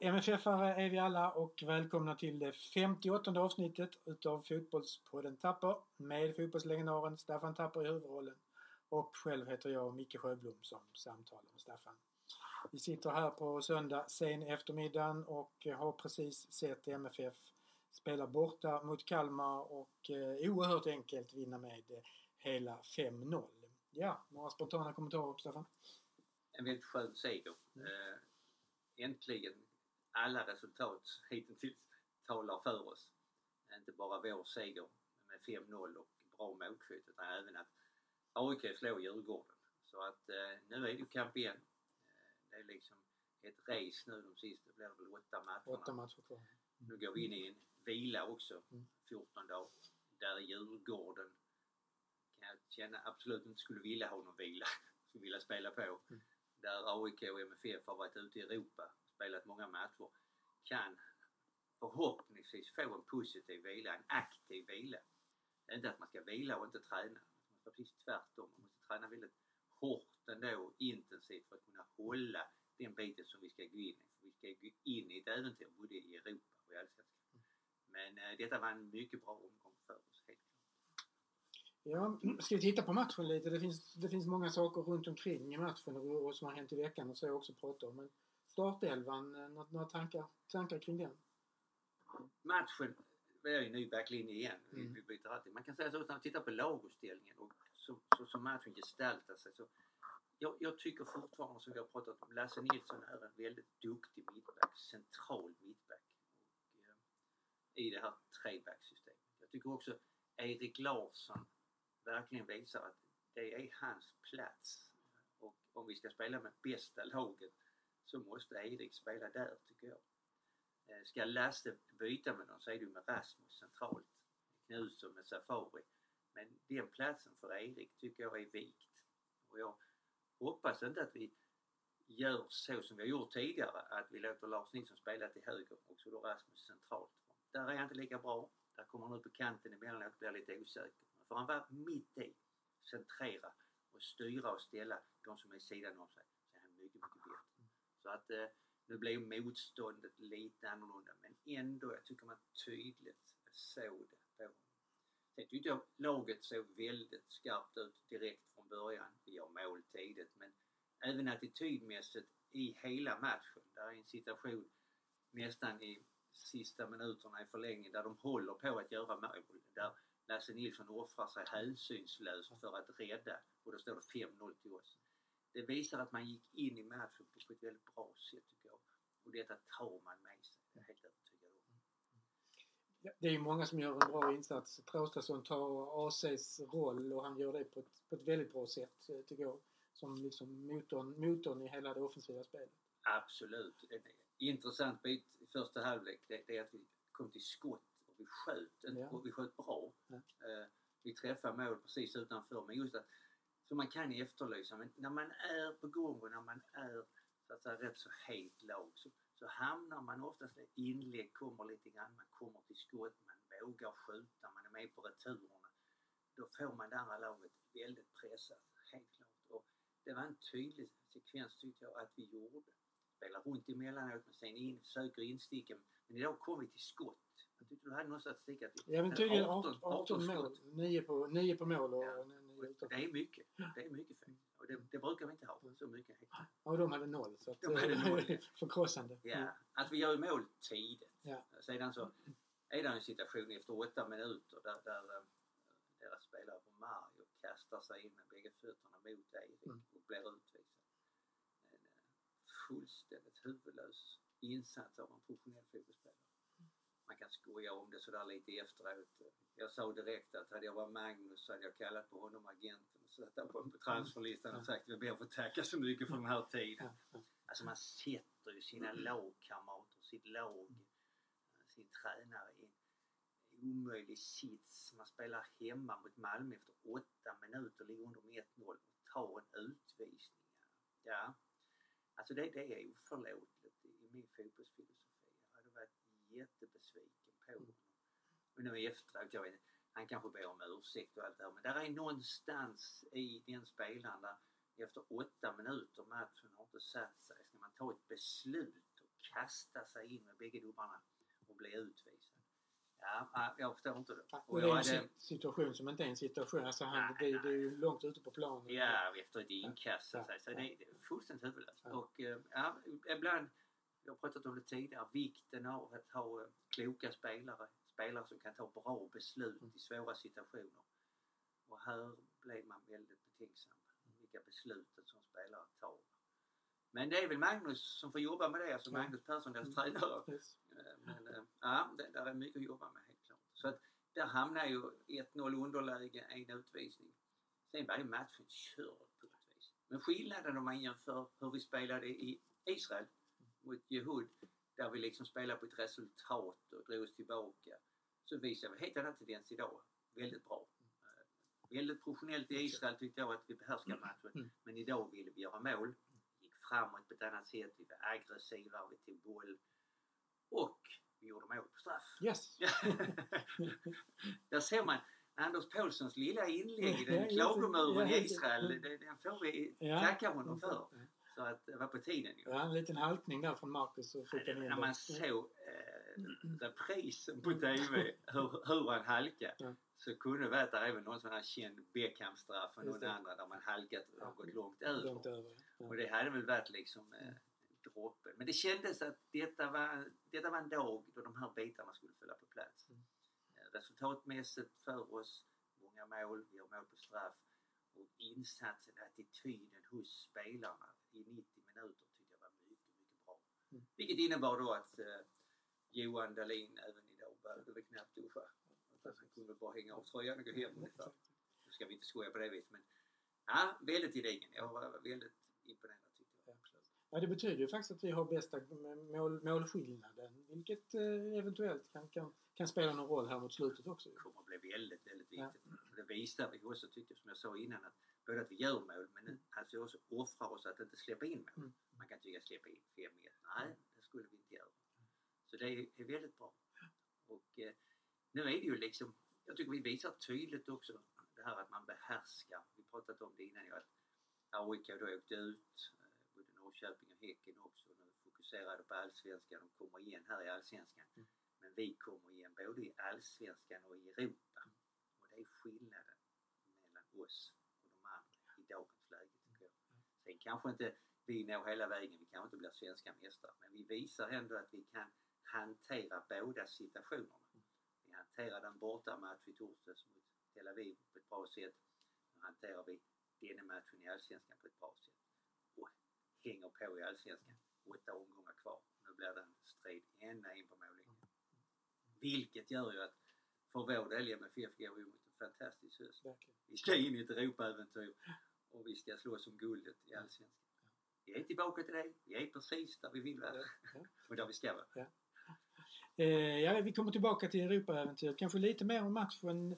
MFF-are är vi alla och välkomna till det 58 avsnittet utav Fotbollspodden Tapper med fotbollslegendaren Staffan Tapper i huvudrollen. Och själv heter jag Micke Sjöblom som samtalar med Staffan. Vi sitter här på söndag sen eftermiddagen och har precis sett MFF spela borta mot Kalmar och eh, oerhört enkelt vinna med eh, hela 5-0. Ja, några spontana kommentarer Staffan? En väldigt skön seger. Mm. Eh, äntligen alla resultat hittills talar för oss. Inte bara vår seger med 5-0 och bra målskytt utan även att AIK slår Djurgården. Så att eh, nu är det ju kamp igen. Eh, det är liksom ett race nu de sista, blir det väl åtta matcherna. Åtta matcher kvar. Nu går vi in i en vila också, 14 mm. dagar. Där Djurgården kan jag känna absolut inte skulle vilja ha någon vila, skulle vilja spela på. Mm där AIK och MFF har varit ute i Europa spelat många matcher kan förhoppningsvis få en positiv vila, en aktiv vila. Inte att man ska vila och inte träna. Man ska precis tvärtom. Man måste träna väldigt hårt ändå och intensivt för att kunna hålla den biten som vi ska gå in i. För vi ska gå in i ett äventyr både i Europa och i Allsvenskan. Men eh, detta var en mycket bra omgång för oss, helt Ja, ska vi titta på matchen lite? Det finns, det finns många saker runt omkring i matchen och, och som har hänt i veckan och så jag också prata om. Men startelvan, eh, några, tankar, tankar kring den? Matchen, vi är ju ny backlinje igen. Mm. Vi byter alltid. Man kan säga så att när man tittar på laguppställningen och så, så som matchen gestaltar sig så jag, jag, tycker fortfarande som vi har pratat om, Lasse Nilsson är en väldigt duktig mittback, central mittback och, eh, i det här trebacksystemet. Jag tycker också Erik Larsson verkligen visar att det är hans plats. Och om vi ska spela med bästa laget så måste Erik spela där tycker jag. Eh, ska Lasse byta med någon så är det med Rasmus centralt. Knutsson med Safari. Men den platsen för Erik tycker jag är vikt. Och jag hoppas inte att vi gör så som vi har gjort tidigare, att vi låter Lars Nilsson spela till höger och så då Rasmus centralt. Där är han inte lika bra. Där kommer han ut på kanten emellanåt och blir lite osäker. Men Får han vara mitt i, centrera och styra och ställa de som är sidan om sig så är han mycket, mycket bättre. Så att eh, nu blev motståndet lite annorlunda men ändå, jag tycker man tydligt såg det på honom. Sen tyckte jag laget såg väldigt skarpt ut direkt från början. Vi gör mål tidigt men även attitydmässigt i hela matchen. Där är en situation nästan i sista minuterna i förlängningen där de håller på att göra mål. Där Lasse Nilsson offrar sig hänsynslöst för att rädda och då står det 5-0 till oss. Det visar att man gick in i matchen på ett väldigt bra sätt tycker jag. Och detta tar man med sig, det är helt övertygad om. Det är många som gör en bra insats. Traustason tar ACs roll och han gör det på ett, på ett väldigt bra sätt eh, tycker jag. Som liksom motorn, motorn i hela det offensiva spelet. Absolut. En intressant bit i första halvlek det, det är att vi kom till skott vi sköt, ja. och vi sköt bra. Ja. Eh, vi träffade mål precis utanför men just att, så man kan efterlysa, men när man är på gång och när man är så att säga rätt så het lag så, så hamnar man oftast, inlägg kommer lite grann, man kommer till skott, man vågar skjuta, man är med på returerna. Då får man det andra laget väldigt pressat, helt klart. Och det var en tydlig sekvens tyckte jag att vi gjorde. Spelar runt emellanåt men sen in, söker insticken. Men idag kom vi till skott jag tyckte du hade någon statistik att Ja men tydligen 18, 18, 18 mål. 9 på, 9 på mål och ja. 9 Det är mycket. Det är mycket fint. Och det, det, brukar vi inte ha så mycket. Ja och de hade noll. Så att, de hade noll. förkrossande. Ja, att vi gör mål tidigt. Ja. Sedan så är det en situation efter åtta minuter där, där eh, deras spelare på Mario kastar sig in med bägge fötterna mot Erik mm. och blir utvisad. En eh, fullständigt huvudlös insats av en professionell fotbollsspelare man kan skoja om det sådär lite efteråt. Jag sa direkt att hade jag varit Magnus så hade jag kallat på honom agenten och satt honom på transferlistan och sagt vi ber att få tacka så mycket för den här tiden. Alltså man sätter ju sina lagkamrater, sitt lag, sin tränare i en omöjlig sits. Man spelar hemma mot Malmö efter åtta minuter, ligger under med 1-0 och tar en utvisning. Ja, alltså det, det är oförlåtligt i min fotbollsfilosofi jättebesviken på honom. Och nu efteråt, jag vet, han kanske ber om ursäkt och allt det här men där är någonstans i den spelaren där efter åtta minuter matchen har inte satt sig. Ska man ta ett beslut och kasta sig in med bägge domarna och bli utvisad. Ja, ja, jag förstår inte det. Och det är en hade, si- situation som inte är en situation. Alltså han, Nej, det, det är ju långt ute på planen. ja, efter ett inkast så, Ja, säga. så ja. det, det är fullständigt huvudlöst. Ja. Och eh, ja, ibland, jag har pratat om det tidigare, vikten av att ha eh, kloka spelare. Spelare som kan ta bra beslut Mm. i svåra situationer. Och här blev man väldigt betänksam vilka beslut en sån spelare tar. Men det är väl Magnus som får jobba med det, alltså Ja. Magnus Persson, deras Mm. tränare. Eh, Men eh, ja, det, där är mycket att jobba med helt klart. Så att där hamnar ju 1-0 underläge, en utvisning. Sen var ju matchen körd på vis. Men skillnaden om man jämför hur vi spelade i Israel mot Jehud, där vi liksom spelade på ett resultat och drog oss tillbaka, så visar vi helt annan tendens idag. Väldigt bra. Eh, Väldigt professionellt i Israel tyckte jag att vi behärskade matchen. Mm. Men idag ville vi göra mål. Gick framåt på ett annat sätt. Vi var aggressiva, vi tog boll. Och vi gjorde mål på straff. Yes. Där ser man Anders Paulssons lilla inlägg i den klagomuren i. Israel. Den får vi tacka honom för. Så att det var på tiden ju. Ja, en liten haltning där från Marcus fick han in När man såg eh, reprisen på TV, hur, hur han halkade, Ja. så kunde det vara även någon sån här känd Beckham-straff och någon andra där man halkat och Ja. gått långt Långt över. över. Ja. Och det hade väl varit liksom eh, droppen. Men det kändes att detta var, detta var en dag då de här bitarna skulle falla på plats. Mm. Eh, Resultatmässigt för oss, många mål, vi har mål på straff och insatsen, attityden hos spelarna i 90 minuter tyckte jag var mycket, mycket bra. Mm. Vilket innebar då att eh, Johan Dahlin även idag behövde väl knappt duscha. Han kunde bara hänga av tröjan och gå hem ungefär. Nu ska vi inte skoja på det viset men ja, väldigt gedigen. Jag var väldigt imponerad tyckte jag. Absolut. Ja, det betyder ju faktiskt att vi har bästa mål, målskillnaden. Vilket eh, eventuellt kan, kan, kan spela någon roll här mot slutet också. Det kommer att bli väldigt, väldigt Ja. viktigt. Och det visar vi också tycker jag, som jag sa innan att både att vi gör mål men nu, alltså också offrar oss att inte släppa in mål. Mm. Man kan tycka släppa in 5-1. Nej, det skulle vi inte göra. Så det är, väldigt bra. Och eh, nu är det ju liksom, jag tycker vi visar tydligt också det här att man behärskar. Vi pratat om det innan ju att AIK då åkt ut, eh, både Norrköping och Häcken också. Nu fokuserade på allsvenskan, de kommer igen här i allsvenskan. Mm. Men vi kommer igen både i allsvenskan och i Europa. Och det är skillnaden mellan oss och de andra i dagens läge tycker jag. Sen kanske inte vi når hela vägen, vi kanske inte blir svenska mästare. Men vi visar ändå att vi kan hantera båda situationerna. Vi hanterar den borta match i torsdags mot Tel Aviv på ett bra sätt. Nu hanterar vi denna matchen i Allsvenskan på ett bra sätt. Och hänger på i Allsvenskan. Åtta omgångar kvar. Nu blir det en strid ända in på mållinjen. Vilket gör ju att för vår del MFF går vi mot en fantastisk höst. Vi ska in i ett Europaäventyr och vi ska slåss om guldet i Allsvenskan. Vi är tillbaka till det. Vi är precis där vi vill vara Ja, ja. och där vi ska vara. Eh, ja, vi kommer tillbaka till Europaäventyret. Kanske lite mer om matchen.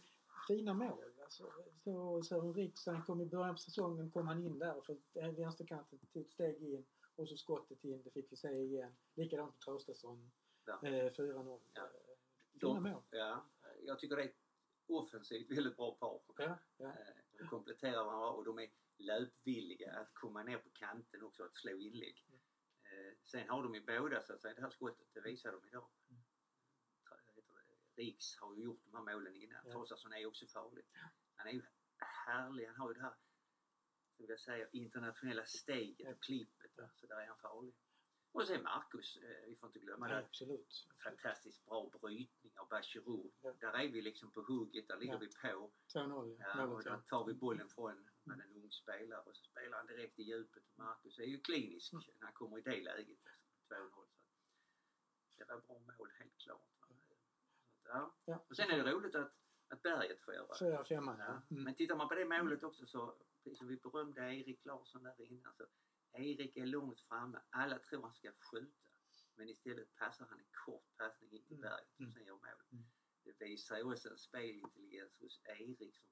Fina mål. Alltså, så Sören Riks, han kom i början på säsongen kom han in där och för vänsterkanten tog ett steg in och så skottet in, det fick vi se igen. Likadant på Traustason. Ja. Eh, 4-0. Ja. Eh, Fina mål. Ja, jag tycker det är ett offensivt väldigt bra par. Ja, ja. Eh, De kompletterar varandra och de är löpvilliga att komma ner på kanten också att slå inlägg. Eh, Sen har de ju båda så att säga det här skottet, det visar de idag. Mm. Riks har ju gjort de här målen innan. Ja. Traustason är också farlig. Han är ju härlig, han har ju det här som jag säger, internationella steget och klippet. Så där är han farlig. Och sen Marcus, eh, vi får inte glömma ja det absolut. fantastiskt bra brytning av Bachirou. Ja. Där är vi liksom på hugget, där ligger Ja. vi på. 2-0 ja. Och ja. tar vi bollen från med en ung spelare och så spelar han direkt i djupet. Och Marcus är ju klinisk Mm. när han kommer i det läget. Alltså, 2-0. Så det var bra mål helt klart. Ja. Ja. Och sen är det roligt att, att Berget får göra. Femman Ja. ja. Mm. Men tittar man på det målet också så, precis som vi berömde Erik Larsson där innan, så Erik är långt framme. Alla tror han ska skjuta. Men istället passar han en kort passning in till Mm. berget och Mm. sen gör mål. Mm. Det visar ju också en spelintelligens hos Erik som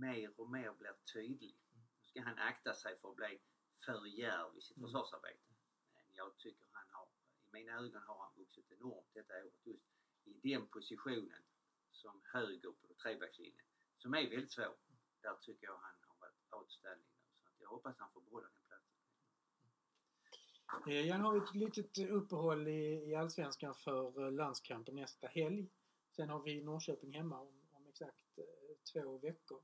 mer och mer blir tydlig. Nu ska han akta sig för att bli för djärv i sitt Mm. försvarsarbete. Men jag tycker han har, i mina ögon har han vuxit enormt detta året just i den positionen som höger på trebackslinjen. Som är väldigt svår. Där tycker jag han har varit outstanding. Jag hoppas han får behålla den platsen. Eh, Jag har ett litet uppehåll i, i Allsvenskan för eh, landskampen nästa helg. Sen har vi Norrköping hemma om, om exakt eh, två veckor.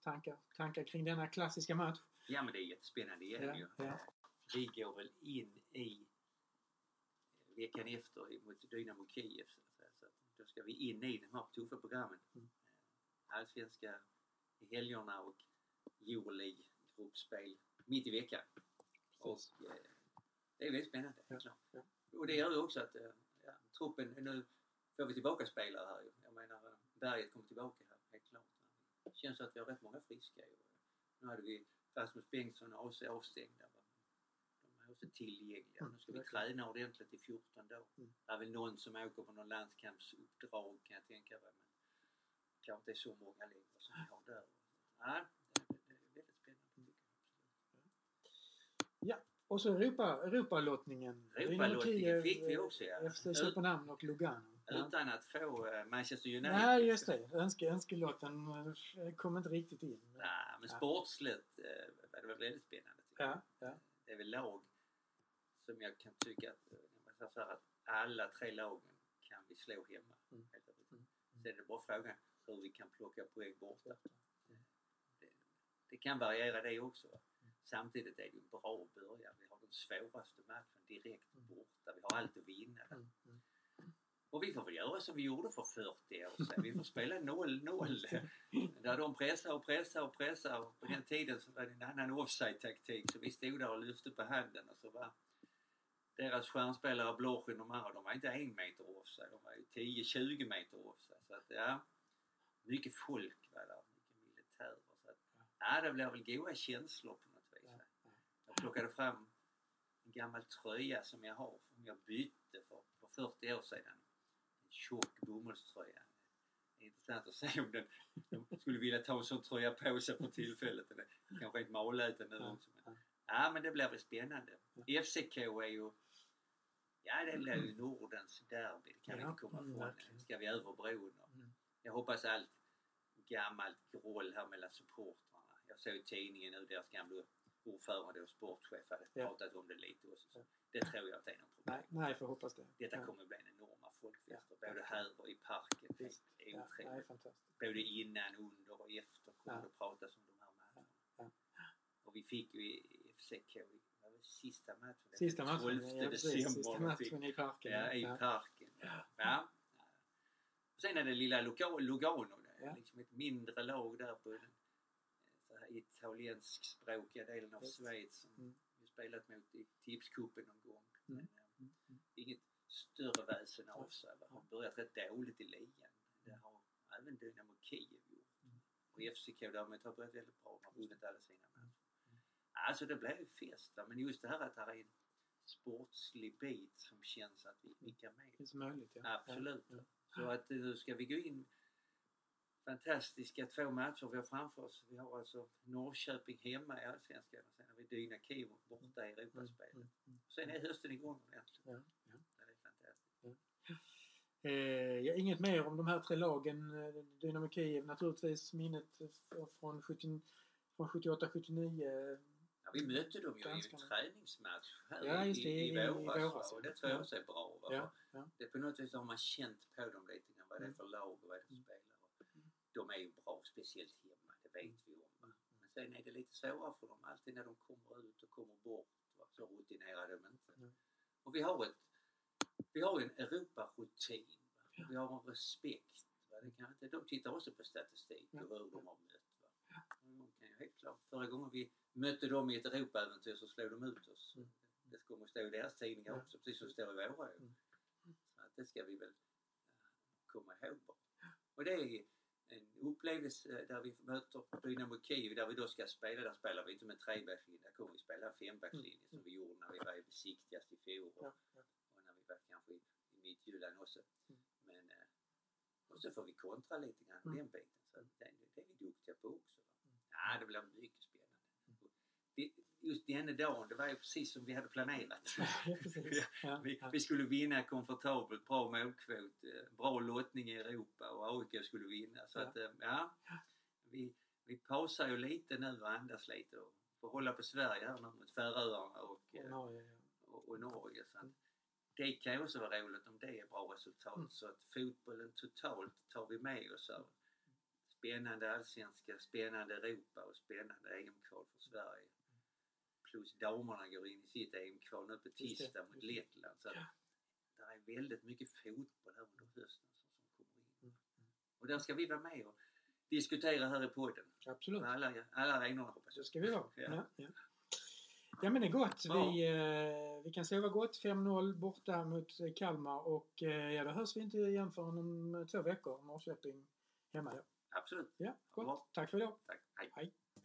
Tankar, tankar kring denna klassiska match? Ja men det är jättespännande igen Ja, ju. ja. Vi går väl in i veckan efter mot Dynamo Kiev. Så då ska vi in i de här tuffa programmen. Mm. Allsvenska i helgerna och Euroleague gruppspel mitt i veckan. Och eh, det är väldigt spännande. Ja, klart. ja. Och det gör ju också att eh, ja, truppen, nu får vi tillbaka spelare här. Jag menar eh, Berget kommer tillbaka här, helt klart. Det känns att vi har rätt många friska ju. Nu hade vi Rasmus Bengtsson och AC avstängda. De är också tillgängliga. Mm, Nu ska vi träna ordentligt i 14 dagar. Mm. Det är väl någon som åker på någon landskampsuppdrag kan jag tänka mig. Men kanske inte är så många längre som vi har där. Ja, det, det är väldigt spännande tycker jag. Och så Europa, Europalottningen. Europalottningen fick vi eh, också, ja. FC Köpenhamn och Lugano. Utan att få eh, Manchester United. Nej, just det. Önske, önskelotten eh, kom inte riktigt in. Nej, men Ja. sportsligt eh, var det väl väldigt spännande. Ja, ja. Det är väl lag som jag kan tycka att, eh, så här, att alla tre lagen kan vi slå hemma. Mm. Mm. Sen är det bara frågan hur vi kan plocka poäng borta. Det, det kan variera det också. Samtidigt är det ju en bra början. Vi har den svåraste matchen direkt Mm. borta. Vi har allt att vinna. Mm, mm. Och vi får väl göra som vi gjorde för 40 år sedan. Vi får spela 0-0. Där de pressar och pressar och pressar. Och på den tiden så var det en annan offside-taktik. Så vi stod där och lyfte på handen och så var deras stjärnspelare Blochin och de andra, de var inte en meter offside. De var ju 10-20 meter offside. Så att ja, mycket folk var där. Mycket militärer. Så att, ja, det blev väl goda känslor på något vis. Ja, ja. Jag plockade fram en gammal tröja som jag har, som jag bytte för, för 40 år sedan. En tjock bomullströja. Det är intressant att se om den, de skulle vilja ta en sån tröja på sig för tillfället. Den är kanske inte maläten nu Ja, också. Men, ja. men det blir väl spännande. FCK är ju Ja det blir ju Nordens derby, det kan vi Ja, inte komma mm, ifrån. Ska vi över bron och Mm. jag hoppas allt gammalt groll här mellan supportrarna. Jag såg i tidningen nu deras gamla ordförande och sportchef hade Ja. pratat om det lite också. Så Ja. det tror jag inte är något problem. Nej, nej, får hoppas det. Detta ja. kommer att bli en enorma folkfester Ja. både här och i parken. Visst. Det är Ja, otroligt. fantastiskt. Både innan, under och efter kommer Ja. det pratas om de här matcherna. Ja. Och vi fick ju i FCK, sista matchen? Sista matchen, 12 ja, december Sista matchen i parken. Ja, i parken. Ja. ja. Sen är det lilla Luga- Lugano. Ja. liksom ett mindre lag där på italienskspråkiga delen av. Schweiz som Mm. vi spelat mot i tipscupen någon gång. Mm. Men, eh, Mm, mm. inget större väsen av sig. Har börjat rätt dåligt i ligan. Det har även Dynamo Kiev gjort. Mm. Och FCK däremot har börjat väldigt bra. De har vunnit alla sina matcher. Mm. Alltså det blev fest. Va? Men just det här att det här är en sportslig bit som känns att vi, vi kan med. Det är möjligt, ja. Absolut. Ja, ja. Så att eh, nu ska vi gå in fantastiska två matcher vi har framför oss. Vi har alltså Norrköping hemma i Allsvenskan och sen har vi Dyna Kiev borta i Mm, Europaspelet. mm, mm. Sen är hösten igång ordentligt. Ja, ja. Det är fantastiskt. Eh, ja, inget mer om de här tre lagen. Eh, Dynamo Kiev naturligtvis minnet från, 70 från 78-79. Ja, vi mötte dem ju i en träningsmatch här Ja, i, i, i- våras. och det tror jag Ja. också är bra. Ja, ja. Det, på något vis har man känt på dem lite grann vad det är Mm. för lag och vad det är för Mm. spelare. De är ju bra, speciellt hemma, det vet vi om. Va? Men sen är det lite svårare för dem alltid när de kommer ut och kommer bort. Va? Så rutinerade de inte. Mm. Och vi har ett vi har en Europarutin. Va? Vi har en respekt. Va? Det kan inte, de tittar också på statistik och hur de har mött. Va? De kan ju helt klart, förra gången vi mötte dem i ett Europaäventyr så slog de ut oss. Mm. Det kommer stå i deras tidningar också, precis som det står i våra. Mm. Så att det ska vi väl eh, komma ihåg. Och det är en upplevelse där vi möter Dynamo Kiev där vi då ska spela. Där spelar vi inte med trebackslinje, där kommer vi spela en fembackslinje som vi gjorde när vi var besiktigast i fjol och, och när vi var kanske i, i Midtjylland också. Mm. Men, eh, och så får vi kontra lite grann Mm. den biten. Så det, det är vi duktiga på också. Va? Ja, det blir mycket spännande. Mm. Och Det, just denna dagen, det var ju precis som vi hade planerat. Ja, Vi, vi skulle vinna komfortabelt, bra målkvot, eh, bra lottning i Europa och AIK skulle vinna. Så att, eh, ja. Vi, vi pausar ju lite nu och andas lite och får hålla på Sverige här nu mot Färöarna och, Och eh, Norge, och, och Norge. Så att det kan ju också vara roligt om det är bra resultat. Mm. Så att fotbollen totalt tar vi med oss här. Spännande allsvenska, spännande Europa och spännande EM-kval för Sverige. Plus damerna går in i sitt EM-kval nu på det, tisdag mot det. Lettland. Så att Ja. det är väldigt mycket fotboll här under hösten som, som kommer in. Mm. Och där ska vi vara med och diskutera här i podden. Absolut. Med alla, alla arenorna hoppas jag. ska vi vara. Ja. Ja. Ja, ja. men det är gott. Ja. Vi, eh, vi kan sova gott. 5-0 borta mot eh, Kalmar och eh, ja, då hörs vi inte igen förrän om eh, två veckor. Norrköping hemma då. Absolut. Ja, gott. Tack för idag. Tack. Hej. Hej.